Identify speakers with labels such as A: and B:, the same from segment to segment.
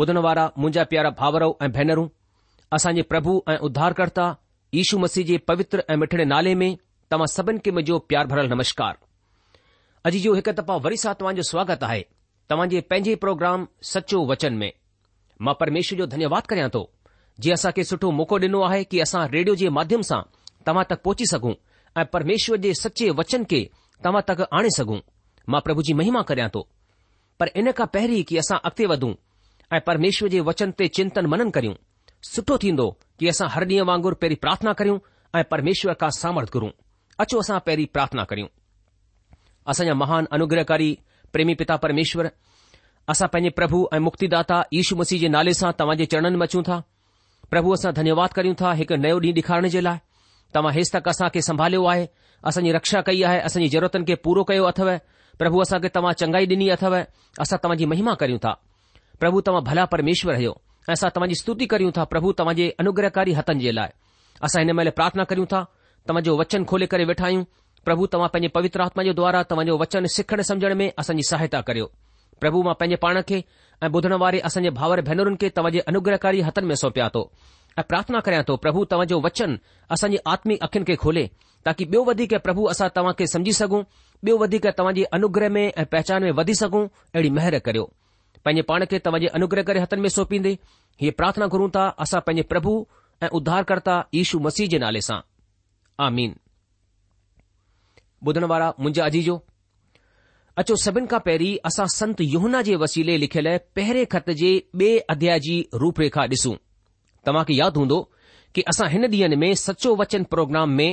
A: ॿुधण वारा मुंहिंजा प्यारा भावरो ऐं भेनरूं असांजे प्रभु ऐं उद्धारकर्ता ईशू मसीह जे पवित्र ऐं मिठड़े नाले में तव्हां सभिनि खे मुंहिंजो प्यार भरियल नमस्कार अॼु जो हिकु दफ़ा वरी सां तव्हांजो स्वागत आहे तव्हां जे पंहिंजे प्रोग्राम सचो वचन में मां परमेश्वर जो धन्यवाद करिया तो जीअं असांखे सुठो मौक़ो ॾिनो आहे की असां रेडियो जे माध्यम सां तव्हां तक पहुची सघूं ऐं परमेश्वर जे सचे वचन खे तव्हां तक आणे सघूं मां प्रभु जी महिमा करियां थो पर इन खां पहिरीं की असां ऐं परमेश्वर जे वचन ते चिंतन मनन करियूं सुठो थींदो कि असां हर ॾींहुं वांगुर पहिरीं प्रार्थना करियूं ऐं परमेश्वर खां सामर्थ घुरूं अचो असां पहिरीं प्रार्थना करियूं असांजा महान अनुग्रहकारी प्रेमी पिता परमेश्वर असां पंहिंजे प्रभु ऐं मुक्तिदाता ईशु मसीह जे नाले सां तव्हां जे चरणन में अचूं था प्रभु असां धन्यवाद करियूं था हिकु नयो ॾींहुं ॾेखारण जे लाइ तव्हां हेसि तक असां खे संभालियो आहे असांजी रक्षा कई आहे असांजी ज़रूरतनि खे पूरो कयो अथव प्रभु असांखे तव्हां चङाई ॾिनी अथव असां तव्हांजी महिमा करियूं था પ્રભુ તમ ભલા પરમેશ્વર હયો આસા તમજી સ્તુતિ કર્યુ તા પ્રભુ તમજે અનુગ્રહકારી હતનજે લાય અસા ઇન મેલે પ્રાર્થના કર્યુ તા તમજો વચન ખોલે કરે બેઠાયુ પ્રભુ તમ પજે પવિત્ર આત્મા જો દ્વારા તમજો વચન સખને સમજણ મે અસનજી સહાયતા કર્યો પ્રભુ માં પજે પાણકે બધણવારી અસનજે ભાવર ભૈનરન કે તવજે અનુગ્રહકારી હતન મે સોપ્યાતો આ પ્રાર્થના કરયા તો પ્રભુ તમજો વચન અસનજી આત્મિક અખન કે ખોલે તાકી બેવધી કે પ્રભુ અસા તવા કે સમજી સગુ બેવધી કે તવાજી અનુગ્રહ મે પહચાન મે વધી સગુ એડી મહેર કર્યો पंहिंजे पाण खे तव्हां जे अनुग्रह करे हथनि में सौपींदे हीअ प्रार्थना घुरूं था असां पंहिंजे प्रभु ऐं उद्धारकर्ता ईशू मसीह जे नाले सां आमीन ॿुधण वारा अचो सभिनि खां पहिरीं असां संत युहना जे वसीले लिखियल पहिरें खत जे ॿिए अध्याय जी रूपरेखा ॾिसूं तव्हां खे यादि हूंदो कि असां हिन ॾींहनि में सचो वचन प्रोग्राम में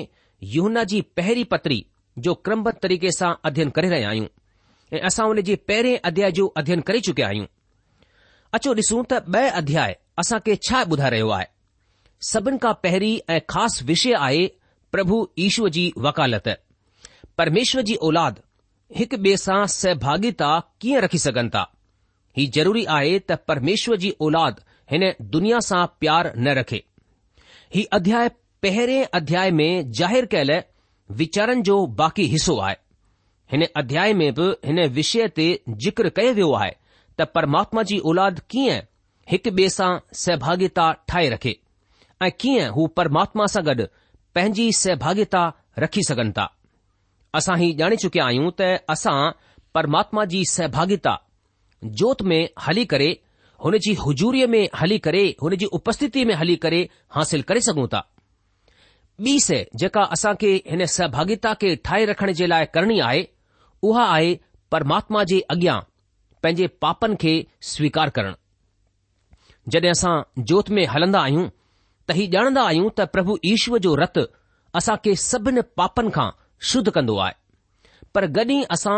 A: यहना जी पहिरीं पत्री जो क्रमबद्ध तरीक़े सां अध्ययन करे रहिया आहियूं असा हुन जे पहिरे अध्याय जो अध्यन करे चुकिया आहियूं अचो ॾिसूं त ब॒ अध्याय असां खे छा ॿुधाए रहियो आहे सभिनी खां पहिरीं ऐं ख़ासि विषय आहे प्रभु ईश्वर जी वकालत परमेश्वर जी औलाद हिकु ॿिए सां सहभागिता कीअं रखी सघन ता ही ज़रूरी आहे त परमेष्वर जी ओलाद हिन दुनिया सां प्यार न रखे ही अध्याय पहिरे अध्याय में जाहिरी कयल वीचारनि जो बाक़ी हिसो आहे हिन अध्याय में बि हिन विषय ते ज़िक्र कयो वियो आहे त परमात्मा जी ओलाद कीअं हिक ॿिए सां सहभागिता ठाहे रखे ऐं कीअं हू परमात्मा सां गॾु पंहिंजी सहभागिता रखी सघनि था असां ही ॼाणे चुकिया आहियूं त असां परमात्मा जी सहभागिता जोत में हली करे हुन जी हुजूरीअ में हली करे हुनजी उपस्थिती में हली करे हासिल करे सघूं था बी सै जेका असां खे हिन सहभागिता खे ठाहे रखण जे लाइ करणी आहे उहा आहे परमात्मा जे अॻियां पंहिंजे पापनि खे स्वीकार करणु जॾहिं असां जोत में हलंदा आहियूं त ही ॼाणंदा आहियूं त प्रभु ईश्वर जो रत असां खे सभिनि पापनि खां शुद्ध कंदो आहे पर गॾि असां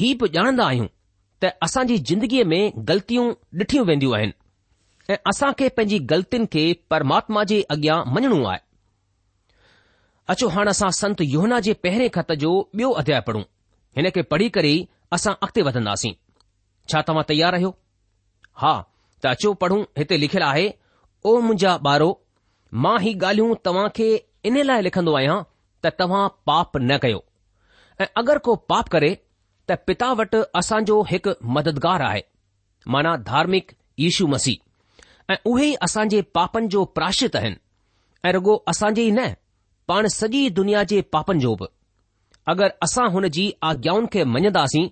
A: ही बि ॼाणंदा आहियूं त असांजी ज़िंदगीअ में ग़लतियूं ॾिठियूं वेंदियूं आहिनि ऐं असां खे पंहिंजी ग़लतियुनि खे परमात्मा जे अॻियां मञणो आहे अचो हाणे असां संत योहना जे पहिरें खत जो ॿियो अध्याय पढ़ूं हिन खे पढ़ी करे ई असां अॻिते वधंदासीं छा तव्हां तयारु आहियो हा त अचो पढ़ूं हिते लिखियलु आहे ओ मुंहिंजा ॿारो मां ही ॻाल्हियूं तव्हां खे इन लाइ लिखंदो आहियां त तव्हां पाप न कयो ऐं अगरि को पाप करे त पिता वटि असांजो हिकु मददगार आहे माना धार्मिक यीशू मसीह ऐं उहे ई असांजे पापनि जो प्राशित आहिनि ऐं रुगो असांजे ई न पाण सॼी दुनिया जे पापनि जो बि अगरि असां हुन जी आज्ञाउनि खे मञंदासीं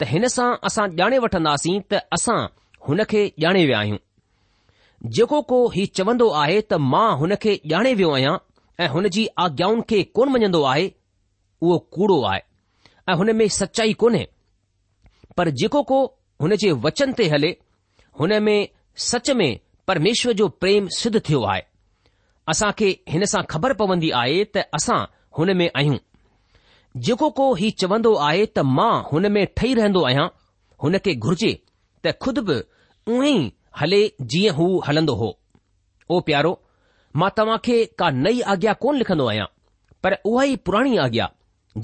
A: त हिन सां असां ॼाणे वठंदासीं त असां हुन खे ॼाणे विया आहियूं जेको को ही चवंदो आहे त मां हुन खे ॼाणे वियो आहियां ऐं हुन जी आज्ञाउनि खे कोन मञंदो आहे उहो कूड़ो आहे ऐं हुन में सचाई कोन्हे पर जेको को हुन जे वचन ते हले हुन में सच में परमेश्वर जो प्रेम सिद्ध थियो आहे असां खे हिन सां ख़बर पवंदी आहे त असां हुन में आहियूं जेको को हीउ चवंदो आहे त मां हुन में ठही रहंदो आहियां हुन खे घुर्जे त ख़ुदि बि उह ई हले जीअं हू हलंदो हो ओ प्यारो मां तव्हां खे का नई आज्ञा कोन लिखंदो आहियां पर उहा ई पुराणी आज्ञा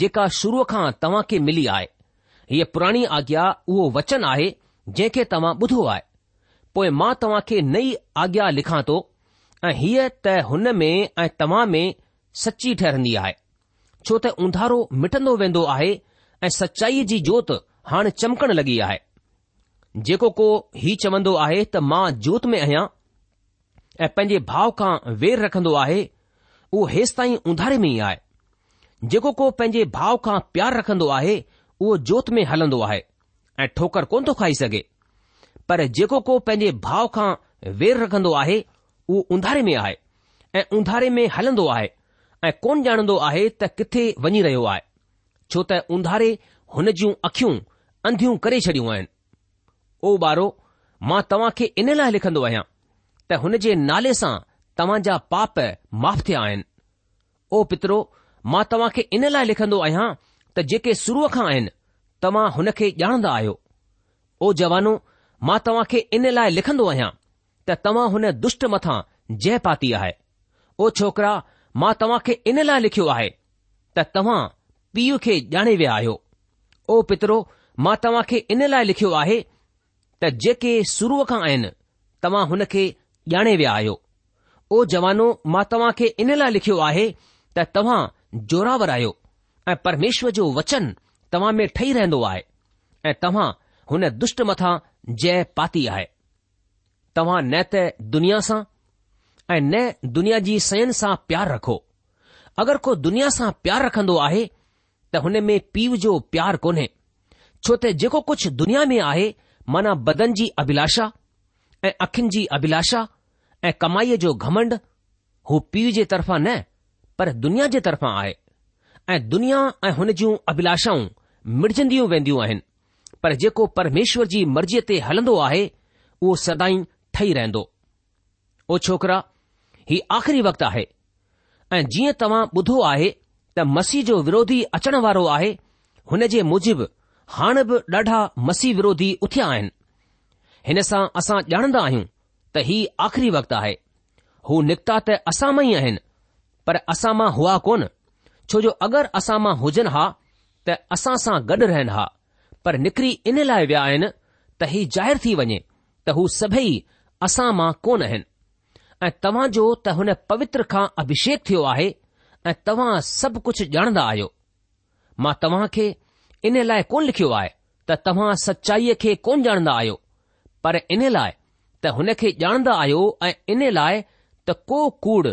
A: जेका शुरूअ खां तव्हां खे मिली आहे हीअ पुराणी आज्ञा उहो वचन आहे जंहिंखे तव्हां ॿुधो आहे पोइ मां तव्हां खे नई आज्ञा लिखां थो ऐं हीअ त हुन में ऐं तव्हां में सची ठहन्दी आहे छो त उंधारो मिटंदो वेंदो आहे ऐं सचाईअ जी जोति हाणे चमकण लॻी आहे जेको को हीउ चवंदो आहे त मां जोत में आहियां ऐं पंहिंजे भाउ खां वेर रखंदो आहे उहो हेसि ताईं ऊंधारे में ई आहे जेको को पंहिंजे भाउ खां प्यारु रखंदो आहे उहो जोत में हलंदो आहे ऐं ठोकर कोन थो खाई सघे पर जेको को पंहिंजे भाउ खां वेर रखंदो आहे उहो उंधारे में आहे ऐं उंधारे में हलंदो आहे ऐं कोन ॼाणंदो आहे त किथे वञी रहियो आहे छो त उंधारे हुन जूं अखियूं अंधियूं करे छॾियूं आहिनि ओ ॿारो मां तव्हां खे इन लाइ लिखंदो आहियां त हुन जे नाले सां तव्हां जा पाप माफ़ थिया आहिनि ओ पितरो मां तव्हां खे इन लाइ लिखंदो आहियां त जेके शुरूअ खां आहिनि तव्हां हुन खे ॼाणंदा आहियो ओ जवानो मां तव्हां खे इन लाइ लिखंदो आहियां त तव्हां हुन दुष्ट मथां जय पाती आहे ओ छोकिरा मां तव्हां खे इन लाइ लिखियो आहे त तव्हां पीउ खे ॼाणे विया आहियो ओ पितरो मां तव्हांखे इन लाइ लिखियो आहे त जेके शुरूअ खां आहिनि तव्हां हुन खे ॼाणे विया आहियो ओ जवानो मां तव्हां खे इन लाइ लिखियो आहे त तव्हां जोरावर आहियो ऐं परमेश्वर जो वचन तव्हां में ठही रहंदो आहे ऐं तव्हां हुन दुष्ट मथां जय पाती आहे तव्हां नैत दुनिया सां ऐं न दुनिया जी सयन सां प्यारु रखो अगरि को दुनिया सां प्यारु रखन्दो आहे त हुन में पीउ जो प्यारु कोन्हे छो त जेको कुझु दुनिया में आहे माना बदन जी अभिलाषा ऐं अखियुनि जी अभिलाषा ऐं कमाईअ जो घमंड हो पीउ जे तर्फ़ां न पर दुनिया जे तरफ़ां आहे ऐं दुनिया ऐं हुन जूं अभिलाषाऊं मिर्ज वेंदियूं आहिनि पर जेको परमेश्वर जी मर्ज़ीअ ते हलंदो आहे उहो सदाई ठही रहंदो ओ छोकरा ही आख़िरी वक़्तु आहे ऐं जीअं तव्हां ॿुधो आहे त मसीह जो विरोधी अचण वारो आहे हुन जे मूजिबि हाणे बि ॾाढा मसीह विरोधी उथिया आहिनि हिन सां असां ॼाणंदा आहियूं त ही आख़िरी वक़्तु आहे हू निकिता त असां मां ई आहिनि पर असां मां हुआ कोन छो जो अगरि असां मां हुजनि हा त असां सां गॾु रहनि हा पर निकिरी इन लाइ विया आहिनि त ही ज़ाहिरु थी वञे त हू सभई असां मां कोन आहिनि ऐं तव्हां जो त हुन पवित्र खां अभिषेक थियो आहे ऐं तव्हां सभु कुझु ॼाणंदा आहियो मां तव्हां खे इन लाइ कोन लिखियो आहे त तव्हां सचाईअ खे कोन ॼाणंदा आहियो पर इन लाइ त हुन खे ॼाणंदा आहियो ऐं इन लाइ त को कूड़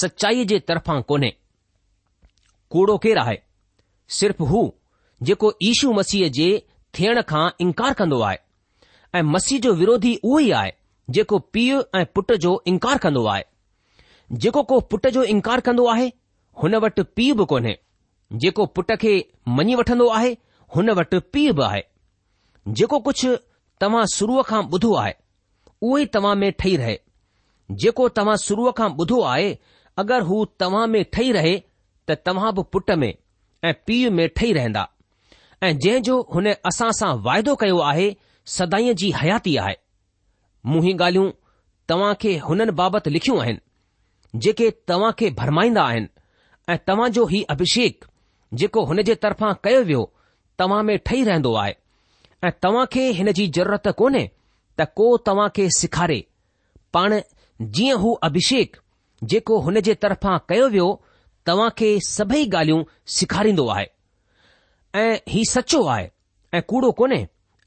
A: सचाईअ जे तरफ़ां कोन्हे कूड़ो केरु आहे सिर्फ़ हू जेको ईशू मसीह जे थियण खां इनकार कंदो आहे ऐं मसीह जो विरोधी उहो ई आहे जेको पीउ ऐं पुट जो इनकार कंदो आहे जेको को पुट जो इनकार कंदो आहे हुन वटि पीउ बि कोन्हे जेको पुट खे मञी वठंदो आहे हुन वटि पीउ बि आहे जेको कुझु तव्हां शुरूअ खां ॿुधो आहे उहो ई तव्हां में ठही रहे जेको तव्हां शुरुअ खां ॿुधो आहे अगरि हू तव्हां में ठही रहे त तव्हां बि पुट में ऐं पीउ में ठही रहंदा ऐं जंहिं जो हुन असां सां वाइदो कयो आहे सदाई जी हयाती आहे मूं ही ॻाल्हियूं तव्हां खे हुननि बाबति लिखियूं आहिनि जेके तव्हां खे भरमाईंदा आहिनि ऐं तव्हां जो हीउ अभिषेक जेको हुन जे तरफ़ां कयो वियो तव्हां में ठही रहंदो आहे ऐं तव्हां खे हिन जी ज़रूरत कोन्हे त को तव्हां खे सेखारे पाण जीअं हू अभिषेक जेको हुन जे तरफ़ां कयो वियो तव्हां खे सभई ॻाल्हियूं सेखारींदो आहे ऐं ही सचो आहे ऐं कूड़ो कोन्हे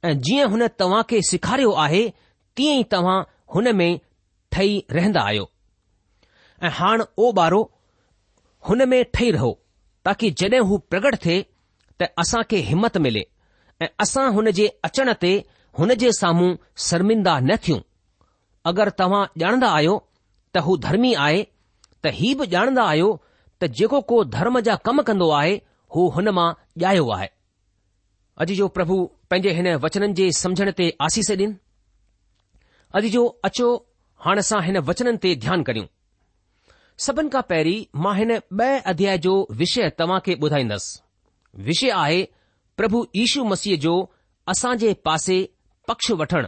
A: ऐं जीअं हुन तव्हां खे सेखारियो आहे तीअं ई तव्हां हुन में ठही रहंदा आहियो ऐं हाणे ओ ॿारो हुन में ठही रहो ताकी जड॒हिं हू प्रगट थिए त असां खे हिमत मिले ऐं असां हुन जे अचण ते हुन जे साम्हूं शर्मिंदा न थियूं अगरि तव्हां ॼाणंदा आहियो त हू धर्मी आहे त ही बि ॼाणंदा आहियो त जेको को धर्म जा कम कंदो आहे हू हुन मां ॼायो आहे अॼु जो प्रभु पंहिंजे हिन वचननि जे समुझण ते आसीस ॾिनि अॼु जो अचो हाणे असां हिन वचननि ते ध्यानु करियूं सभिनि खां पहिरीं मां हिन अध्याय जो विषय तव्हां खे ॿुधाईंदुसि विषय आहे प्रभु यीशू मसीह जो असां जे पासे पक्ष वठणु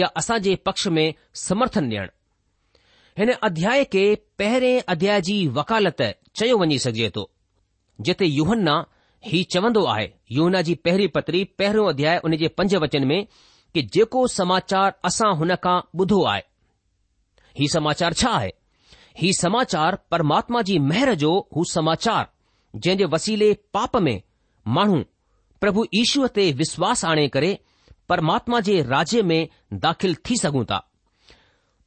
A: या असां जे पक्ष में समर्थन ॾियणु हिन अध्याय खे पहिरें अध्याय जी वकालत चयो वञी सघिजे थो जिते युहन्ना ही चवंदो आहे युवना जी पहिरीं पत्री पहिरियों अध्याय उन जे पंज वचन में कि जेको समाचार असां हुन खां ॿुधो आहे ही समाचार छा आहे ही समाचार परमात्मा जी मेहर जो हू समाचार जंहिं जे वसीले पाप में माण्हू प्रभु ईश्वर ते विश्वास आणे करे परमात्मा जे राज्य में दाख़िल थी सघूं था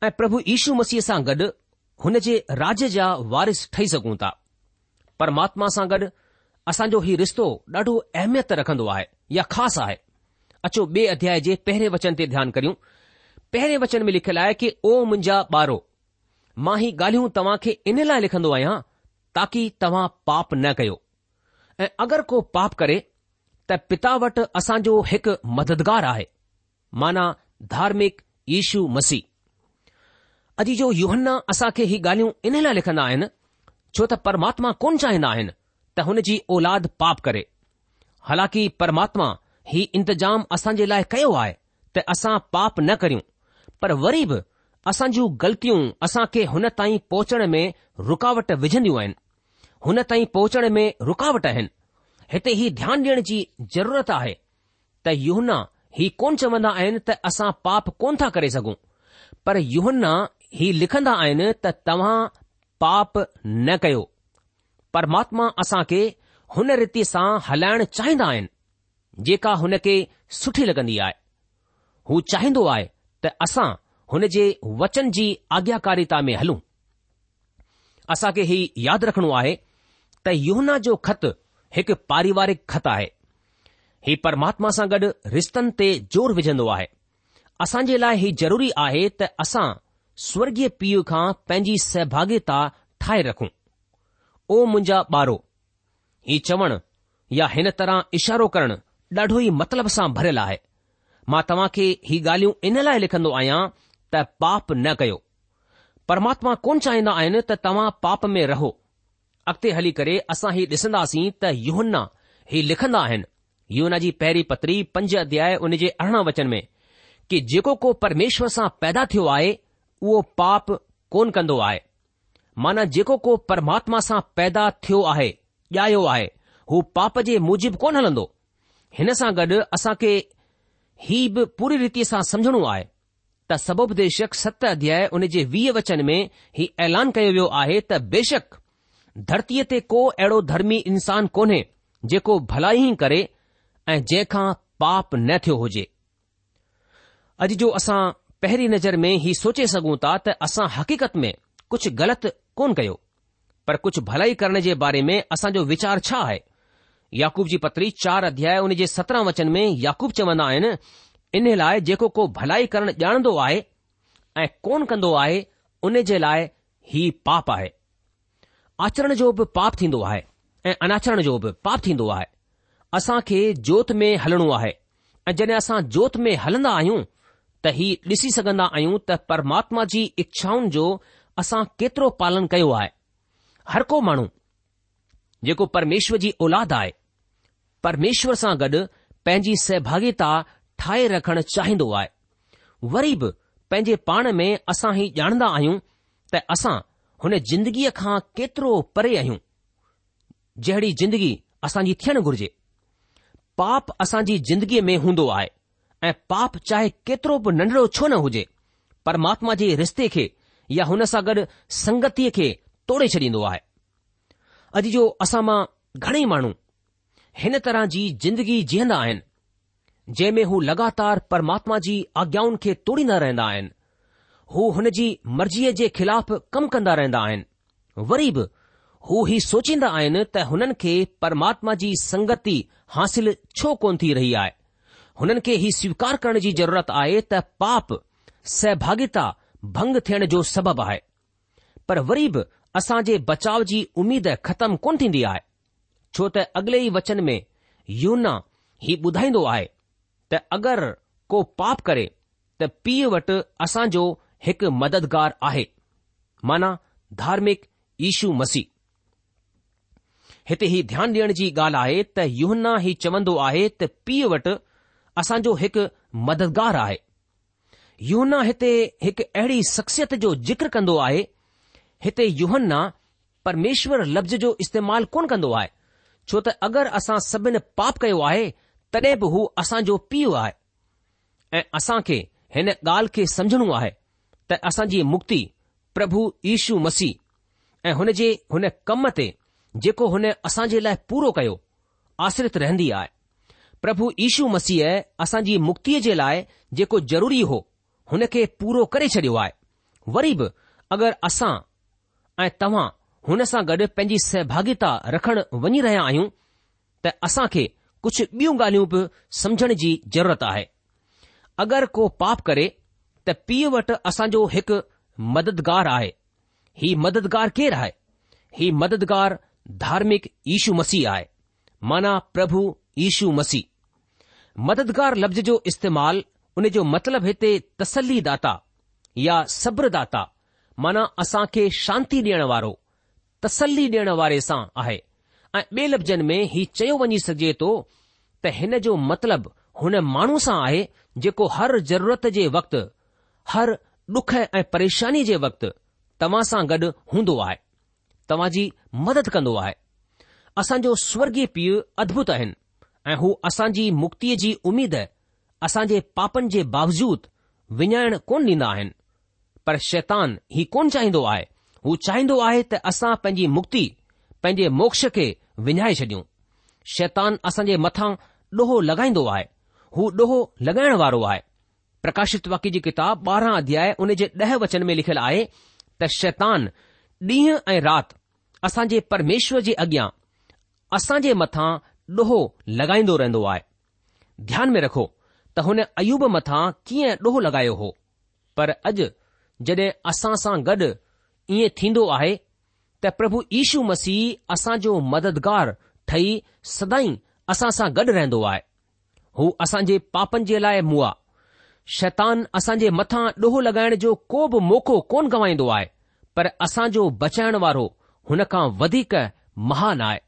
A: ऐं प्रभु ईशु मसीह सां गॾु हुन जे राज्य जा वारिस ठही सघूं था परमात्मा सां गॾु असांजो ही रिश्तो ॾाढो अहमियत रखंदो आहे या ख़ासि आहे अचो ॿिए अध्याय जे पहिरें वचन ते ध्यानु करियूं पहिरें वचन में लिखियलु आहे की ओ मुंहिंजा ॿारो मां ही ॻाल्हियूं तव्हां खे इन लाइ लिखंदो आहियां ताकी तव्हां पाप न कयो ऐं अगरि को पाप करे त पिता वटि असांजो हिकु मददगार आहे माना धार्मिक यशु मसीह अॼु जो युहन्ना असां खे ही ॻाल्हियूं इन लाइ लिखंदा आहिनि छो त परमात्मा कोन चाहींदा आहिनि त हुन जी औलाद पाप करे हालांकि परमात्मा ही इंतजाम असां जे लाइ कयो आहे त असां पाप न करियूं पर वरी बि असां जूं ग़लतियूं असां खे हुन ताईं पहुचण में रुकावट विझंदियूं आहिनि हुन ताईं पहुचण में रुकावट आहिनि हिते हीउ ध्यानु ॾियण जी ज़रूरत आहे त यूहन ही कोन चवंदा आहिनि त असां पाप कोन था करे सघूं पर यूहना ही लिखंदा आहिनि त तव्हां पाप न कयो परमात्मा असां खे हुन रीति सां हलाइण चाहींदा आहिनि जेका हुन खे सुठी लॻंदी आहे हू चाहींदो आहे त असां हुन जे वचन जी आज्ञाकारिता में हलूं असां खे ही यादि रखणो आहे त योना जो ख़त हिकु पारिवारिक ख़त आहे ही परमात्मा सां गॾु रिश्तनि ते ज़ोर विझंदो आहे असां जे लाइ ही ज़रूरी आहे त असां स्वर्गीय पीउ खां पंहिंजी सहभागिता ठाहे रखूं ओ मुंहिंजा ॿारो ही चवणु या हिन तरह इशारो करणु ॾाढो ई मतिलब सां भरियलु आहे मां तव्हां खे ही ॻाल्हियूं इन लाइ लिखंदो आहियां त पाप न कयो परमात्मा कोन चाहींदा आहिनि त तव्हां पाप में रहो अॻिते हली करे असां ही ॾिसंदासीं त युहन्ना ही लिखंदा आहिनि यौना जी पहिरीं पत्री पंज अध्याय उन जे अरिड़हं वचन में कि जेको को परमेश्वर सां पैदा थियो आहे उहो पाप कोन कंदो आहे माना जेको को परमात्मा सां पैदा थियो आहे ॼायो आहे हू पाप जे मुजिबु कोन हलंदो हिन सां गॾु असां खे हीउ बि पूरी रीति सां समझणो आहे त सभुपदेशक सत अध्याय उन जे वीह वचन में ही ऐलान कयो वियो आहे त बेशक धरतीअ ते को अहिड़ो धर्मी इंसान कोन्हे जेको भलाई ई करे ऐं जंहिंखां पाप न थियो हुजे अॼु जो असां पहिरीं नज़र में ही सोचे सघूं था त असां हक़ीक़त में कुझु ग़लति कोन कयो पर कुझ भलाई करण जे बारे में असांजो वीचार छा आहे याकूब जी पत्री चार अध्याय उन जे सत्रहं वचन में याकूब चवंदा आहिनि इन लाइ जेको को भलाई करणु ॼाणंदो आहे ऐं कोन कंदो आहे उन जे लाइ ही पाप आहे आचरण जो बि पाप थींदो आहे ऐं अनाचरण जो बि पाप थींदो आहे असां खे जोत में हलणो आहे ऐं जॾहिं असां जोत में हलंदा आहियूं त ही ॾिसी सघंदा आहियूं त परमात्मा जी इच्छाउनि जो असां केतिरो पालन कयो आहे हर को माण्हू जेको परमेश्वर जी औलाद आहे પરમેશ્વર સાગડ પેંજી સે ભાગીતા ઠાય રખણ ચાહીndo આય વરીબ પેંજે પાણ મે અસા હી જાણદા આયું તા અસા હને જિંદગી ખા કેતરો પરે આયું જેડી જિંદગી અસાજી થેન ગુરજે પાપ અસાજી જિંદગી મે હોndo આય એ પાપ ચાહે કેતરો બ નંદરો છો ન હોજે પરમાત્માજી રસ્તે કે યહુંન સાગડ સંગત કે તોડે ચડીndo આય અજી જો અસામાં ઘણે માણું हिन तरह जी जिंदगी जीअंदा आहिनि जंहिं में हू लगातार परमात्मा जी आज्ञाउनि खे तोड़ींदा रहंदा आहिनि हू हुन जी मर्ज़ीअ जे ख़िलाफ़ कमु कंदा रहंदा आहिनि वरी बि हू ही सोचींदा आहिनि त हुननि खे परमात्मा जी संगति हासिल छो कोन थी रही आहे हुननि खे ही स्वीकार करण जी ज़रूरत आहे त पाप सहभागिता भंग थियण जो सबबु आहे पर वरी बि असां जे बचाव जी उमीद ख़तमु कोन थींदी आहे छो त अॻिले ई वचन में यूना ही ॿुधाईंदो आहे त अगरि को पाप करे त पीउ वटि असांजो हिकु मददगार आहे माना धार्मिक ईशू मसीह हिते ही ध्यानु ॾियण जी ॻाल्हि आहे त युहन्ना हीउ चवंदो आहे त पीउ वटि असांजो हिकु मददगारु आहे यूना हिते हिकु अहिड़ी शख़्सियत जो जिक्र कन्दो आहे हिते यूहन्ना परमेश्वर लफ़्ज़ जो इस्तेमालु कोन्ह कन्दो आहे छो त अगरि असां सभिनि पाप कयो आहे तॾहिं बि हू असांजो पीउ आहे ऐं असां खे हिन ॻाल्हि खे समझणो आहे त असांजी मुक्ति प्रभु यीशू मसीह ऐं हुन जे हुन कम ते जेको हुन असां जे लाइ पूरो कयो आश्रित रहंदी आहे प्रभु यीशू मसीह असांजी मुक्तिअ जे लाइ जेको ज़रूरी हो हुन खे पूरो करे छॾियो आहे वरी बि अगरि असां ऐं तव्हां हुन सां गॾु पंहिंजी सहभागिता रखणु वञी रहिया आहियूं त असां खे कुझु ॿियूं ॻाल्हियूं बि समझण जी ज़रूरत आहे अगरि को पाप करे त पीउ वटि असांजो हिकु मददगार आहे ही मददगार केरु आहे ही मददगार धार्मिक यशू मसीह आहे माना प्रभु ईशू मसीह मददगार लफ़्ज़ जो इस्तेमालु उन जो मतिलबु हिते तसलली दाता या सब्रदाता माना असां खे शांती ॾियण वारो तसली ॾियण वारे सां आहे ऐं ॿिए लफ़्ज़नि में ही चयो वञी सघे थो त हिन जो मतलबु हुन माण्हू सां आहे जेको हर ज़रूरत जे वक़्तु हर डुख ऐं परेशानी जे वक़्तु तव्हां सां गॾु हूंदो आहे तव्हां जी मदद कंदो आहे असांजो स्वर्गीय पीउ अद्भुत आहिनि ऐं हू असांजी मुक्ति जी उमेद जे पापनि जे बावजूद विञाइण कोन ॾींदा आहिनि पर शैतान हीउ कोन चाहींदो आहे हू चाहींदो आहे त असां पंहिंजी मुक्ती पंहिंजे मोक्ष खे विञाए छडि॒यूं शैतान असां जे मथां ॾोहो लॻाईंदो आहे हू ॾोहो लॻाइण वारो आहे प्रकाशित वाक्य जी किताब ॿारहं अध्याय उन जे ॾह वचन में लिखियलु आहे त शैतान ॾींहुं ऐं रात असां परमेश्वर जे अॻियां असां जे ॾोहो लॻाईंदो रहंदो आहे ध्यान में रखो त हुन अयूब मथां कीअं ॾोहो लॻायो हो पर अॼु जड॒हिं असां सां गॾु ईअ थींदो आहे त प्रभु यीशू मसीह असांजो मददगार ठही सदाई असां सां गॾु रहंदो आहे हू जे पापनि जे लाइ मुआ शैतान जे मथां ॾोहो लॻाइण जो को बि मौक़ो कोन गवाईंदो आहे पर जो बचाइण वारो हुन खां वधीक महान आहे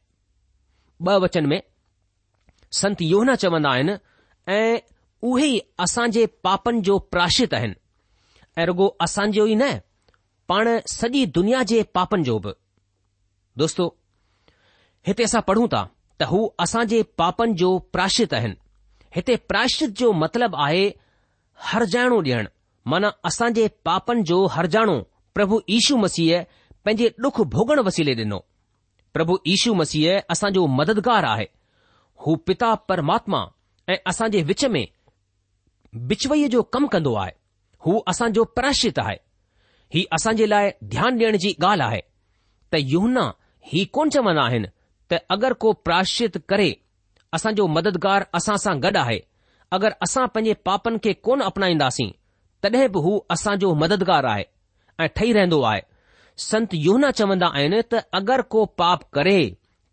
A: ब वचन में संत योहना चवंदा आहिनि ऐं उहे जे पापनि जो प्राशित आहिनि ऐं रुगो असांजो ई न પણ સજી દુનિયા જે પાપન જો દોસ્તો હતેસા પઢું તા તહુ અસાજે પાપન જો પ્રાશિત હૈ હતે પ્રાશિત જો મતલબ આયે હર જાનુ દેણ મના અસાજે પાપન જો હર જાનુ પ્રભુ ઈશુ મસીએ પેજે દુખ ભોગણ વસિલે દેનો પ્રભુ ઈશુ મસીએ અસા જો મદદગાર આહે હુ પિતા પરમાત્મા એ અસાજે وچમે બિચવય જો કમ કંદો આય હુ અસા જો પ્રાશિત આહે ही असां जे लाइ ध्यानु ॾियण जी ॻाल्हि आहे त युहना ही कोन चवंदा आहिनि त अगरि को प्राश्चित करे असांजो मददगार असां सां गॾु आहे अगरि असां पंहिंजे पापनि खे कोन अपनाईंदासीं तॾहिं बि हू असांजो मददगार आहे ऐं ठही रहंदो आहे संत युहना चवंदा आहिनि त अगरि को पाप करे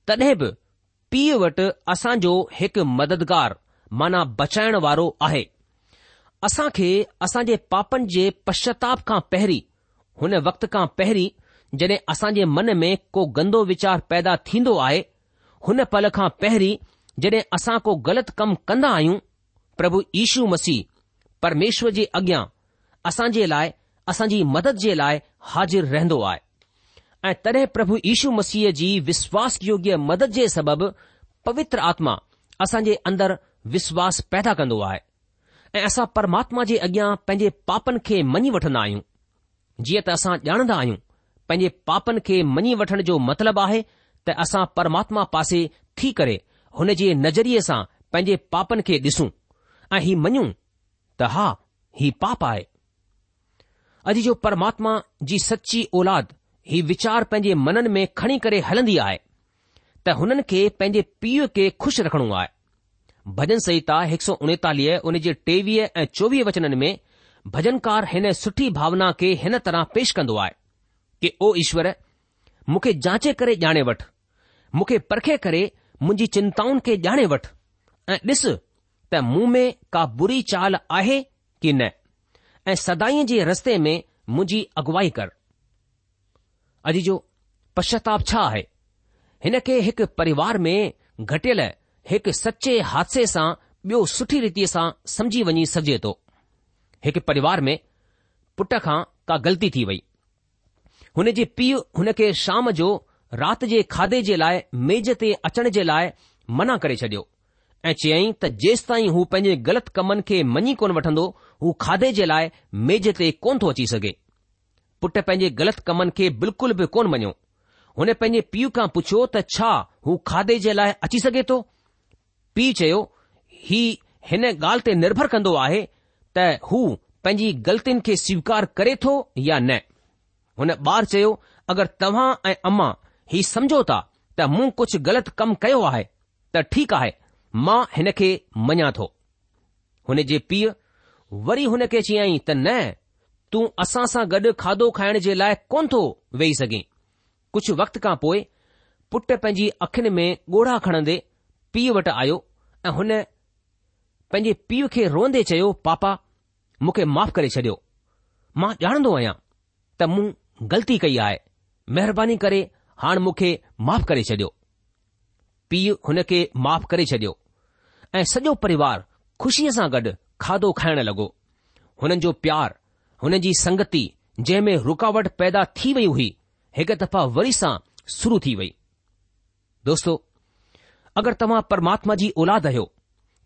A: तॾहिं बि पीउ वटि असांजो हिकु मददगार माना बचाइण वारो आहे असां खे असां पापनि जे पश्चाताप खां पहिरीं हुन वक़्त खां पहिरीं जड॒हिं असां मन में को गंदो वीचार पैदा थीन्दो आहे हुन पल खां पहिरीं जड॒हिं असां को ग़लति कमु कन्दा्दा आहियूं प्रभु यीशू मसीह परमेश्वर जे अॻियां असां लाइ असांजी मदद जे लाइ हाज़िर रहंदो आहे ऐं तॾहिं प्रभु यीशू मसीह जी विश्वास योग्य मदद जे सबबि पवित्र आत्मा असां जे विश्वास पैदा कन्दो आहे ऐ असां परमात्मा जे अॻियां पंहिंजे पापनि खे मञी वठन्न्दा आहियूं जीअं त असां ॼाणंदा आहियूं पंहिंजे पापनि खे मञी वठण जो मतिलबु आहे त असां परमात्मा पासे थी करे हुन जे नज़रिए सां पंहिंजे पापनि खे ॾिसूं ऐं हीउ मञूं त हा ही पाप आहे अॼु जो परमात्मा जी सची औलाद हीउ वीचार पंहिंजे मननि में खणी करे हलंदी आहे त हुननि खे पंहिंजे पीउ खे खु़शि रखणो आहे भजन संहिता हिकु सौ उणेतालीह उन जे टेवीह ऐं चोवीह वचननि में भजनकार हिन सुठी भावना खे हिन तरह पेश कंदो आहे कि ईश्वर मूंखे जांचे करे ॼाणे वठि मूंखे परखे करे मुंहिंजी चिंताउनि खे ॼाणे वठि ऐं ॾिस त मूं में का बुरी चाल आहे कि न ऐं सदाई जे रस्ते में मुंहिंजी अॻुवाई कर अॼु जो पश्चाताप छा आहे हिन खे हिकु परिवार में घटियल हिकु सचे हादसे सां ॿियो सुठी रीति सां समझी वञी सघिजे थो हिकु परिवार में पुट खां का ग़लती थी वई हुन जे पीउ हुन खे शाम जो राति जे खाधे जे लाइ मेज़ ते अचण जे लाइ मना करे छडि॒यो ऐं चयाईं त जेसि ताईं हू पंहिंजे ग़लति कमनि खे मञी कोन वठंदो हू खाधे जे लाइ मेज ते कोन थो अची सघे पुट पंहिंजे ग़लति कमनि खे बिल्कुलु बि कोन मञियो हुन पंहिंजे पीउ खां पुछियो त छा हू खाधे जे लाइ अची सघे थो पीउ चयो ही हिन ॻाल्हि ते निर्भर कंदो आहे त हू पंहिंजी ग़लतियुनि खे स्वीकार करे थो या न हुन ॿार चयो अगरि तव्हां ऐं अम्मा ही समझो था त मूं कुझु ग़लति कमु कयो आहे त ठीकु आहे मां हिन खे मञा थो हुन जे पीउ वरी हुन खे चयाईं त न तूं असां सां गॾु खाधो खाइण जे लाइ कोन थो वेही सघे कुझु वक़्त खां पोइ पुटु पंहिंजी अखियुनि में ॻोढ़ा खणंदे पीउ वटि आयो ऐं हुन पंहिंजे पीउ खे रोंदे चयो पापा मूंखे माफ़ करे छॾियो मां ॼाणंदो आहियां त मूं ग़लती कई आहे महिरबानी करे हाणे मूंखे माफ़ करे छॾियो पीउ हुन खे माफ़ करे छॾियो ऐं सॼो परिवार खुशीअ सां गॾु खाधो खाइण लॻो हुननि जो प्यार हुन जी संगति जंहिं में रुकावट पैदा थी वई हुई हिकु दफ़ा वरी सां शुरू थी वई दोस्तो अगरि तव्हां परमात्मा जी औलाद आहियो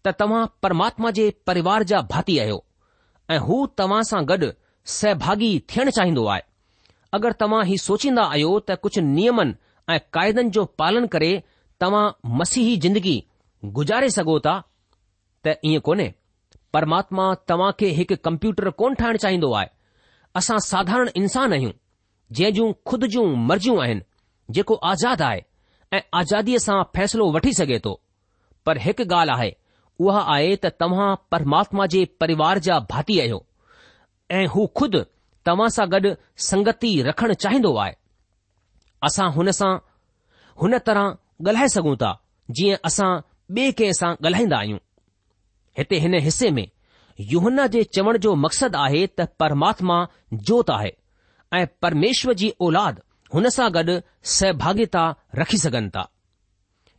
A: त तव्हां परमात्मा जे परिवार जा भाती आहियो ऐं हू तव्हां सां गॾु सहभागी थियण चाहींदो आहे अगरि तव्हां हीउ सोचींदा आहियो त कुझु नियमनि ऐं क़ाइदनि जो पालन करे तव्हां मसीही जिंदगी गुज़ारे सघो था त ईअं कोन्हे परमात्मा तव्हां खे हिकु कम्प्यूटर कोन ठाहिणु चाहींदो आहे असां साधारण इंसान आहियूं जंहिं जूं खुद जूं मर्ज़ियूं आहिनि जेको आज़ाद आहे ऐं आज़ादीअ सां फ़ैसिलो वठी सघे थो पर हिकु ॻाल्हि आहे उहा आहे त तव्हां परमात्मा जे परिवार जा भाती आहियो ऐं हू खुद तव्हां सां गॾु संगति रखणु चाहींदो आहे असां हुन सां हुन तरह ॻाल्हाए सघूं था जीअं असां ॿिए कंहिं सां ॻाल्हाईंदा आहियूं हिते हिन हिसे में युना जे चवण जो मक़सदु आहे त परमात्मा जोत आहे ऐं परमेश्वर जी औलाद हुन सां गॾु सहभागिता रखी सघनि था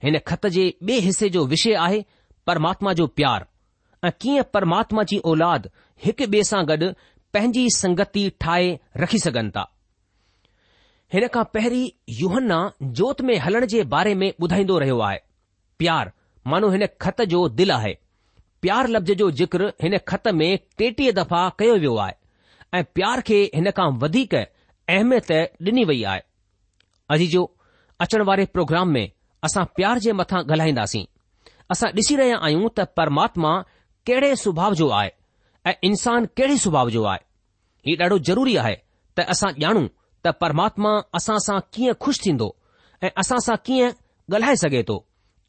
A: हिन खत जे ॿिए हिसे जो विषय आहे परमात्मा जो प्यार ऐं कीअं परमात्मा जी औलाद हिक ॿिए सां गॾु पंहिंजी संगति ठाहे रखी सघनि था हिन खां पहिरीं यूहना जोत में हलण जे बारे में ॿुधाईंदो रहियो आहे प्यार मानो हिन ख़त जो दिलि आहे प्यार लफ़्ज़ जो जिक्र हिन ख़त में टेटीह दफ़ा कयो वियो आहे ऐं प्यार खे हिन खां वधीक अहमियत ॾिनी वई आहे अॼ जो अचण वारे प्रोग्राम में असां प्यार जे मथां ॻाल्हाईंदासीं असां ॾिसी रहिया आहियूं त परमात्मा कहिड़े सुभाउ जो आहे ऐं इंसान कहिड़े सुभाउ जो आहे हीउ ॾाढो ज़रूरी आहे त असां ॼाणूं त परमात्मा असां सां कीअं खु़शि थींदो ऐं असां सां कीअं ॻाल्हाए सघे थो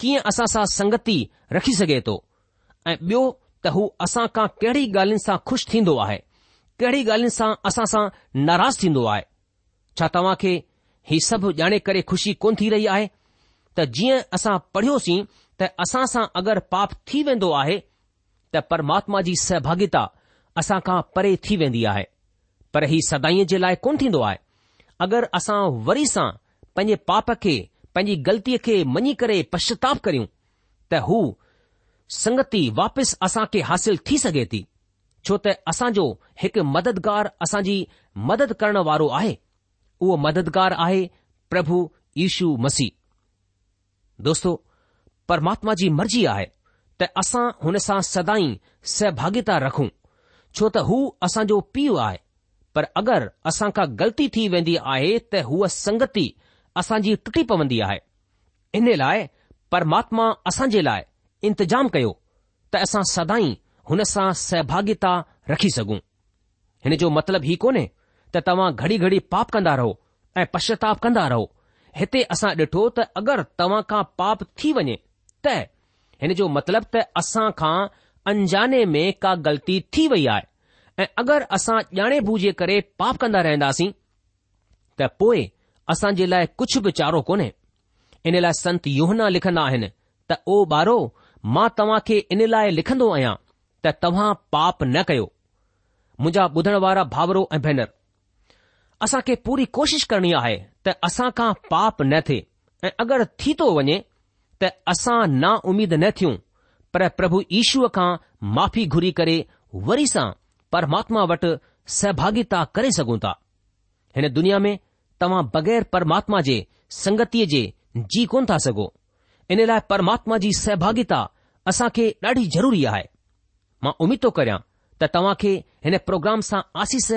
A: कीअं असां सां संगति रखी सघे थो ऐं ॿियो त हू असां खां कहिड़ी ॻाल्हियुनि सां खु़शि थींदो आहे कहिड़ी ॻाल्हियुनि सां असां सां नाराज़ थींदो आहे छा तव्हां खे हीउ सभु ॼाणे करे खु़शी कोन थी रही आहे त जीअं असां पढ़ियोसीं त असां सां अगरि पाप थी वेंदो आहे त परमात्मा जी सहभागिता असांखां परे थी वेंदी आहे पर हीउ सदाईअ जे लाइ कोन थींदो आहे अगरि असां वरी सां पंहिंजे पाप खे पंहिंजी ग़लतीअ खे मञी करे पश्चाताप करियूं त हू संगति वापसि असांखे हासिल थी सघे थी छो त असांजो हिकु मददगार असांजी मदद करण वारो आहे उहो मददगारु आहे प्रभु यशू मसीह दोस्तो परमात्मा जी मर्जी आहे त असां हुन सां सदाईं सहभागिता रखूं छो त हू असांजो पीउ आहे पर अगरि असांखां ग़लती थी वेंदी आहे त हूअ संगती असांजी टुटी पवंदी आहे इन लाइ परमात्मा असां लाइ इंतजाम कयो त असां सदाई हुन सां सहभाग्यता रखी सघूं हिन जो मतिलबु ई कोन्हे त तव्हां घड़ी घड़ी पाप कंदा रहो ऐं पश्चाताप कंदा रहो हिते असां डि॒ठो त अगरि तव्हां खां पाप थी वञे त हिन जो मतलब त असां खां अनजाने में का ग़लती थी वई आहे ऐं अगरि असां ॼाणे बूझे करे पाप कंदा रहंदासीं त पोइ असां जे लाइ कुझु बि चारो कोन्हे इन लाइ संत योहना लिखंदा आहिनि त ओ ॿारो मां तव्हां खे इन लाइ लिखंदो आहियां त तव्हां पाप न कयो मुंहिंजा ॿुधण वारा भावरो ऐं भेनर असां खे पूरी कोशिश करणी आहे त असां खां पाप न थिए ऐं अगरि थी थो वञे त असां ना उमीद न थियूं पर प्रभु ईशूअ खां माफ़ी घुरी करे वरी सां परमात्मा वटि सहभागिता करे सघूं था हिन दुनिया में तव्हां बगै़र परमात्मा जे संगतीअ जे जी कोन था सघो इन लाइ परमात्मा जी सहभागिता असां खे ॾाढी ज़रूरी आहे मां उमीद थो करियां त तव्हां खे हिन प्रोग्राम सां आसीस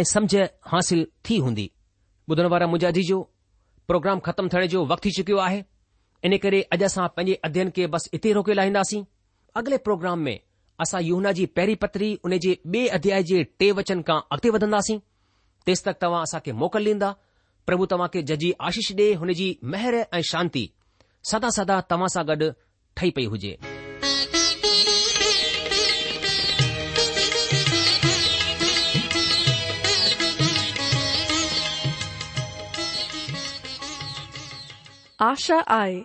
A: ऐं समझ हासिल थी हूंदी ॿुधण वारा मुंहिंजा जी जो प्रोग्राम ख़तमु थियण जो वक़्तु थी चुकियो आहे इन करे अॼु असां पंहिंजे अध्ययन खे बसि हिते रोके लाहींदासीं अॻिले प्रोग्राम में असां यूना जी पहिरीं पत्री उन जे ॿिए अध्याय जे टे वचन खां अॻिते वधंदासीं तेस तक तव्हां असां खे मोकल ॾींदा प्रभु तव्हां खे जजी आशीष ॾे हुनजी मेहर ऐं शांती सदा सदा तव्हां सां गॾु ठही पई हुजे
B: आ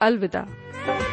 B: अलविदा